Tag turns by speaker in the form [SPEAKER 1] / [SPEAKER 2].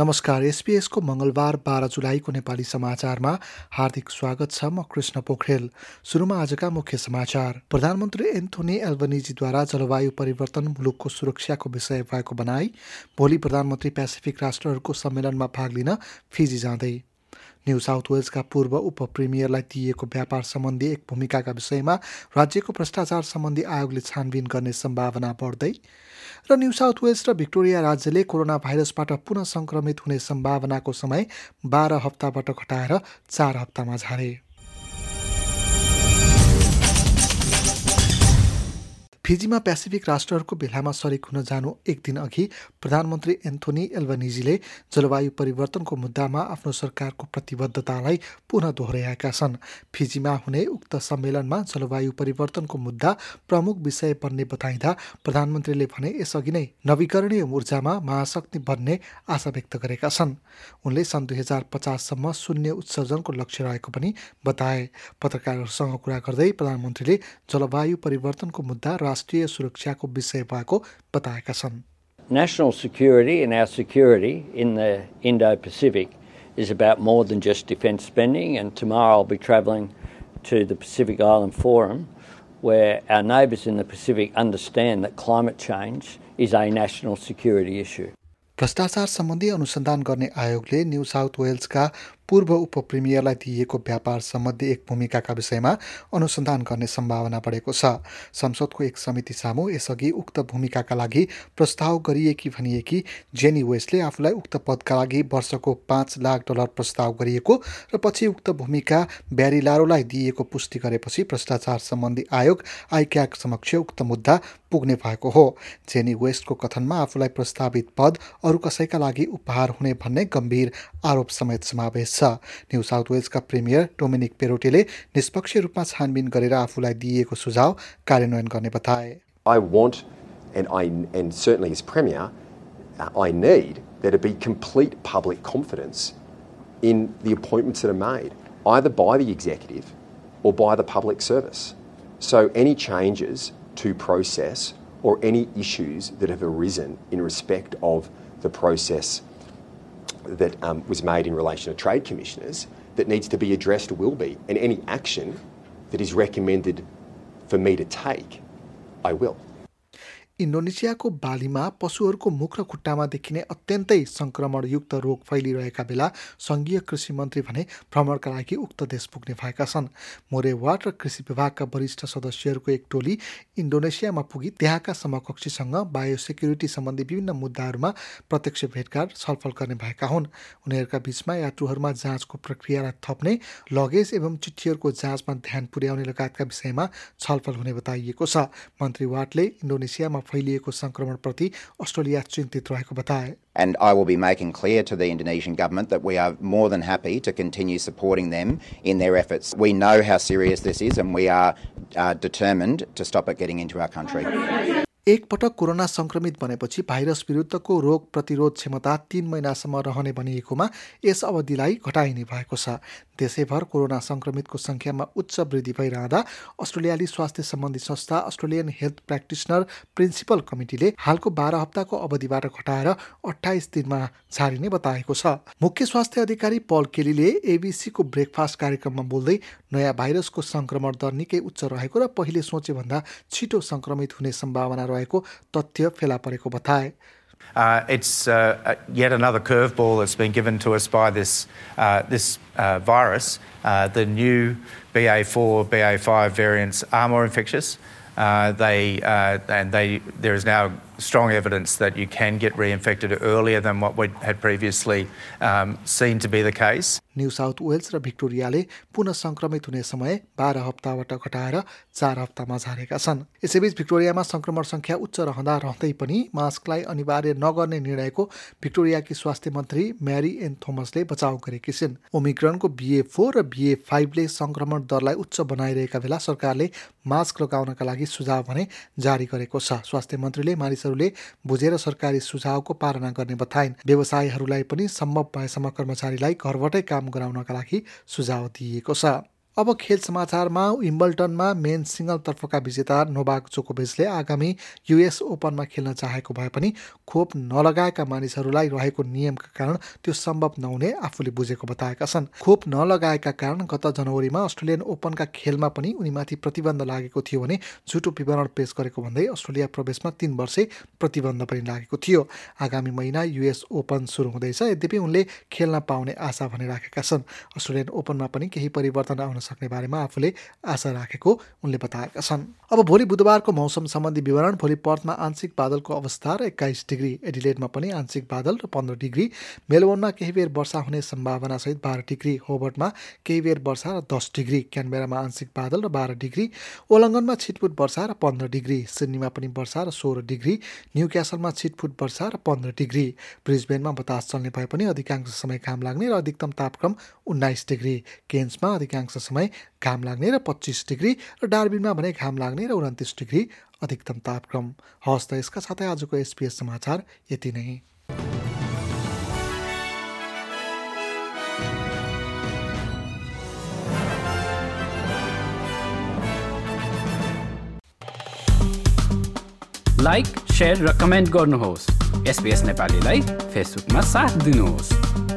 [SPEAKER 1] नमस्कार एसपिएसको मङ्गलबार बाह्र जुलाईको नेपाली समाचारमा हार्दिक स्वागत छ म कृष्ण पोखरेल। सुरुमा आजका मुख्य समाचार। प्रधानमन्त्री एन्थोनी एल्बनिजीद्वारा जलवायु परिवर्तन मुलुकको सुरक्षाको विषय भएको बनाई भोलि प्रधानमन्त्री पेसिफिक राष्ट्रहरूको सम्मेलनमा भाग लिन फिजी जाँदै। न्यू साउथ वेल्सका पूर्व उप प्रिमियरलाई दिइएको व्यापार सम्बन्धी एक भूमिकाका विषयमा राज्यको भ्रष्टाचार सम्बन्धी आयोगले छानबिन गर्ने सम्भावना बढ्दै र न्यू साउथ वेल्स र भिक्टोरिया राज्यले कोरोना भाइरसबाट पुनः सङ्क्रमित हुने सम्भावनाको समय बाह्र हप्ताबाट घटाएर चार हप्तामा झारे। फिजीमा पेसिफिक राष्ट्रहरूको भेलामा सरिक हुन जानु एक दिन अघि प्रधानमन्त्री एन्थोनी एल्बनिजीले जलवायु परिवर्तनको मुद्दामा आफ्नो सरकारको प्रतिबद्धतालाई पुनः दोहोऱ्याएका छन्। फिजीमा हुने उक्त सम्मेलनमा जलवायु परिवर्तनको मुद्दा प्रमुख विषय बन्ने बताइँदा प्रधानमन्त्रीले भने यसअघि नै नवीकरणीय ऊर्जामा महाशक्ति बन्ने आशा व्यक्त गरेका छन्। उनले सन् दुई हजार पचाससम्म शून्य उत्सर्जनको लक्ष्य रहेको पनि बताए। पत्रकारहरूसँग कुरा गर्दै प्रधानमन्त्रीले जलवायु परिवर्तनको मुद्दा राष्ट्रिय सुरक्षाको विषय भएको बताएका छन्
[SPEAKER 2] National security and our security in the Indo Pacific is about more than just defence spending. And tomorrow I'll be travelling to the Pacific Island Forum, where our neighbours in the Pacific understand that climate change is a national security issue.
[SPEAKER 1] भ्रष्टाचार सम्बन्धी अनुसन्धान गर्ने आयोगले new South वेल्सका पूर्व उप प्रिमियरलाई दिइएको व्यापार सम्बन्धी एक भूमिकाका विषयमा अनुसन्धान गर्ने सम्भावना बढेको छ। संसदको एक समिति सामु यसअघि उक्त भूमिकाका लागि प्रस्ताव गरिएकी भनिएकी जेनी वेस्टले आफूलाई उक्त पदका लागि वर्षको पाँच लाख डलर प्रस्ताव गरिएको र पछि उक्त भूमिका ब्यारी लारोलाई दिइएको पुष्टि गरेपछि भ्रष्टाचार सम्बन्धी आयोग आइक्याक समक्ष उक्त मुद्दा पुग्ने भएको हो। जेनी वेस्टको कथनमा आफूलाई प्रस्तावित पद अरू कसैका लागि उपहार हुने भन्ने गम्भीर आरोप समेत समावेश छ न्यू साउथ वेल्सका प्रिमियर डोमिनिक पेरोटेले निष्पक्ष रूपमा छानबिन गरेर आफूलाई दिइएको सुझाव कार्यान्वयन गर्ने बताए
[SPEAKER 3] I want, and I and certainly as premier, uh, I need there to be complete public confidence in the appointments that are made, either by the executive or by the public service. So any changes to process or any issues that have arisen in respect of the process that um, was made in relation to trade commissioners that needs to be addressed will be, and any action that is recommended for me to take, I will.
[SPEAKER 1] इन्डोनेसियाको बालीमा पशुहरूको मुख र खुट्टामा देखिने अत्यन्तै सङ्क्रमणयुक्त रोग फैलिरहेका बेला सङ्घीय कृषि मन्त्री भने भ्रमणका लागि उक्त देश पुग्ने भएका छन्। मोरेवाट र कृषि विभागका वरिष्ठ सदस्यहरूको एक टोली इन्डोनेसियामा पुगी त्यहाँका समकक्षीसँग बायोसेक्युरिटी सम्बन्धी विभिन्न मुद्दाहरूमा प्रत्यक्ष भेटघाट छलफल गर्ने भएका हुन्। उनीहरूका बिचमा यात्रुहरूमा जाँचको प्रक्रियालाई थप्ने लगेज एवं चिठीहरूको जाँचमा ध्यान पुर्याउने लगायतका विषयमा छलफल हुने बताइएको छ। मन्त्री वाटले इन्डोनेसियामा फैलिएको सङ्क्रमणप्रति अस्ट्रेलिया चिन्तित रहेको बताए
[SPEAKER 4] And I will be making clear to the Indonesian government that we are more than happy to continue supporting them in their efforts. We know how serious this is and we are uh, determined to stop it getting into our country.
[SPEAKER 1] एकपटक corona सङ्क्रमित बनेपछि virus विरुद्धको रोग प्रतिरोध क्षमता तीन महिनासम्म रहने भनिएकोमा यस अवधिलाई घटाइने भएको छ। देशैभर कोरोना सङ्क्रमितको सङ्ख्यामा उच्च वृद्धि भइरहँदा अस्ट्रेलियाली स्वास्थ्य सम्बन्धी संस्था अस्ट्रेलियन हेल्थ प्र्याक्टिसनर प्रिन्सिपल कमिटीले हालको बाह्र हप्ताको अवधिबाट घटाएर अठाइस दिनमा झारिने बताएको छ। मुख्य स्वास्थ्य अधिकारी पल केलीले एबिसीको ब्रेकफास्ट कार्यक्रममा बोल्दै नयाँ भाइरसको सङ्क्रमण दर निकै उच्च रहेको र पहिले सोचेभन्दा छिटो सङ्क्रमित हुने सम्भावना रहेको तथ्य फेला परेको बताए
[SPEAKER 5] Uh, it's uh, yet another curveball that's been given to us by this, uh, this uh, virus. Uh, the new BA4, BA5 variants are more infectious. Uh, they, and they, there is now strong evidence that you can get reinfected earlier than what we had previously um, seen to be the case.
[SPEAKER 1] New South Wales र भिक्टोरियाले पुनः सङ्क्रमित हुने समय बाह्र हप्ताबाट घटाएर चार हप्तामा झारेका छन्। यसैबीच भिक्टोरियामा सङ्क्रमण सङ्ख्या उच्च रहँदा रहँदै पनि मास्कलाई अनिवार्य नगर्ने निर्णयको भिक्टोरियाकी स्वास्थ्य मन्त्री म्यारी एन थोमसले बचाउ गरेकी छिन्। ओमिक्रोनको बिए फोर र बिए फाइभले सङ्क्रमण दरलाई उच्च बनाइरहेका बेला सरकारले मास्क लगाउनका लागि सुझाव भने जारी गरेको छ। स्वास्थ्य मन्त्रीले मानिसहरू मानिसहरूले बुझेर सरकारी सुझावको पालना गर्ने बताइन्। व्यवसायीहरूलाई पनि सम्भव भएसम्म कर्मचारीलाई घरबाटै काम गराउनका लागि सुझाव दिइएको छ। अब खेल समाचारमा विम्बल्टनमा मेन सिङ्गलतर्फका विजेता नोबाक जोकोभिचले आगामी युएस ओपनमा खेल्न चाहेको भए पनि खोप नलगाएका मानिसहरूलाई रहेको नियमका कारण त्यो सम्भव नहुने आफूले बुझेको बताएका छन्। खोप नलगाएका कारण गत जनवरीमा अस्ट्रेलियन ओपनका खेलमा पनि उनीमाथि प्रतिबन्ध लागेको थियो भने झुटो विवरण पेश गरेको भन्दै अस्ट्रेलिया प्रवेशमा तीन वर्षे प्रतिबन्ध पनि लागेको थियो। आगामी महिना युएस ओपन सुरु हुँदैछ यद्यपि उनले खेल्न पाउने आशा भने राखेका छन्। अस्ट्रेलियन ओपनमा पनि केही परिवर्तन आउन सक्ने बारेमा आफूले आशा राखेको उनले बताएका छन्। अब भोलि बुधबारको मौसम सम्बन्धी विवरण भोलि पर्थमा आंशिक बादलको अवस्था र एक्काइस डिग्री एडिलेडमा पनि आंशिक बादल र पन्ध्र डिग्री। मेलबोर्नमा केही बेर वर्षा हुने सम्भावनासहित बाह्र डिग्री। होबर्टमा केही बेर वर्षा र दस डिग्री। क्यानबेरामा आंशिक बादल र बाह्र डिग्री। ओलङ्गनमा छिटफुट वर्षा र पन्ध्र डिग्री। सिडनीमा पनि वर्षा र सोह्र डिग्री। न्यू क्यासलमा छिटफुट वर्षा र पन्ध्र डिग्री। ब्रिजबेनमा बतास चल्ने भए पनि अधिकांश समय घाम लाग्ने र अधिकतम तापक्रम उन्नाइस डिग्री। केन्समा अधिकांश समय घाम लाग्ने र पच्चिस डिग्री र डार्बिनमा भने घाम लाग्ने र उन्तिस डिग्री अधिकतम तापक्रम। हवस् त यसका साथै आजको एसपिएस समाचार यति नै।
[SPEAKER 6] लाइक सेयर र कमेन्ट गर्नुहोस्। एसपिएस नेपालीलाई फेसबुकमा साथ दिनुहोस्।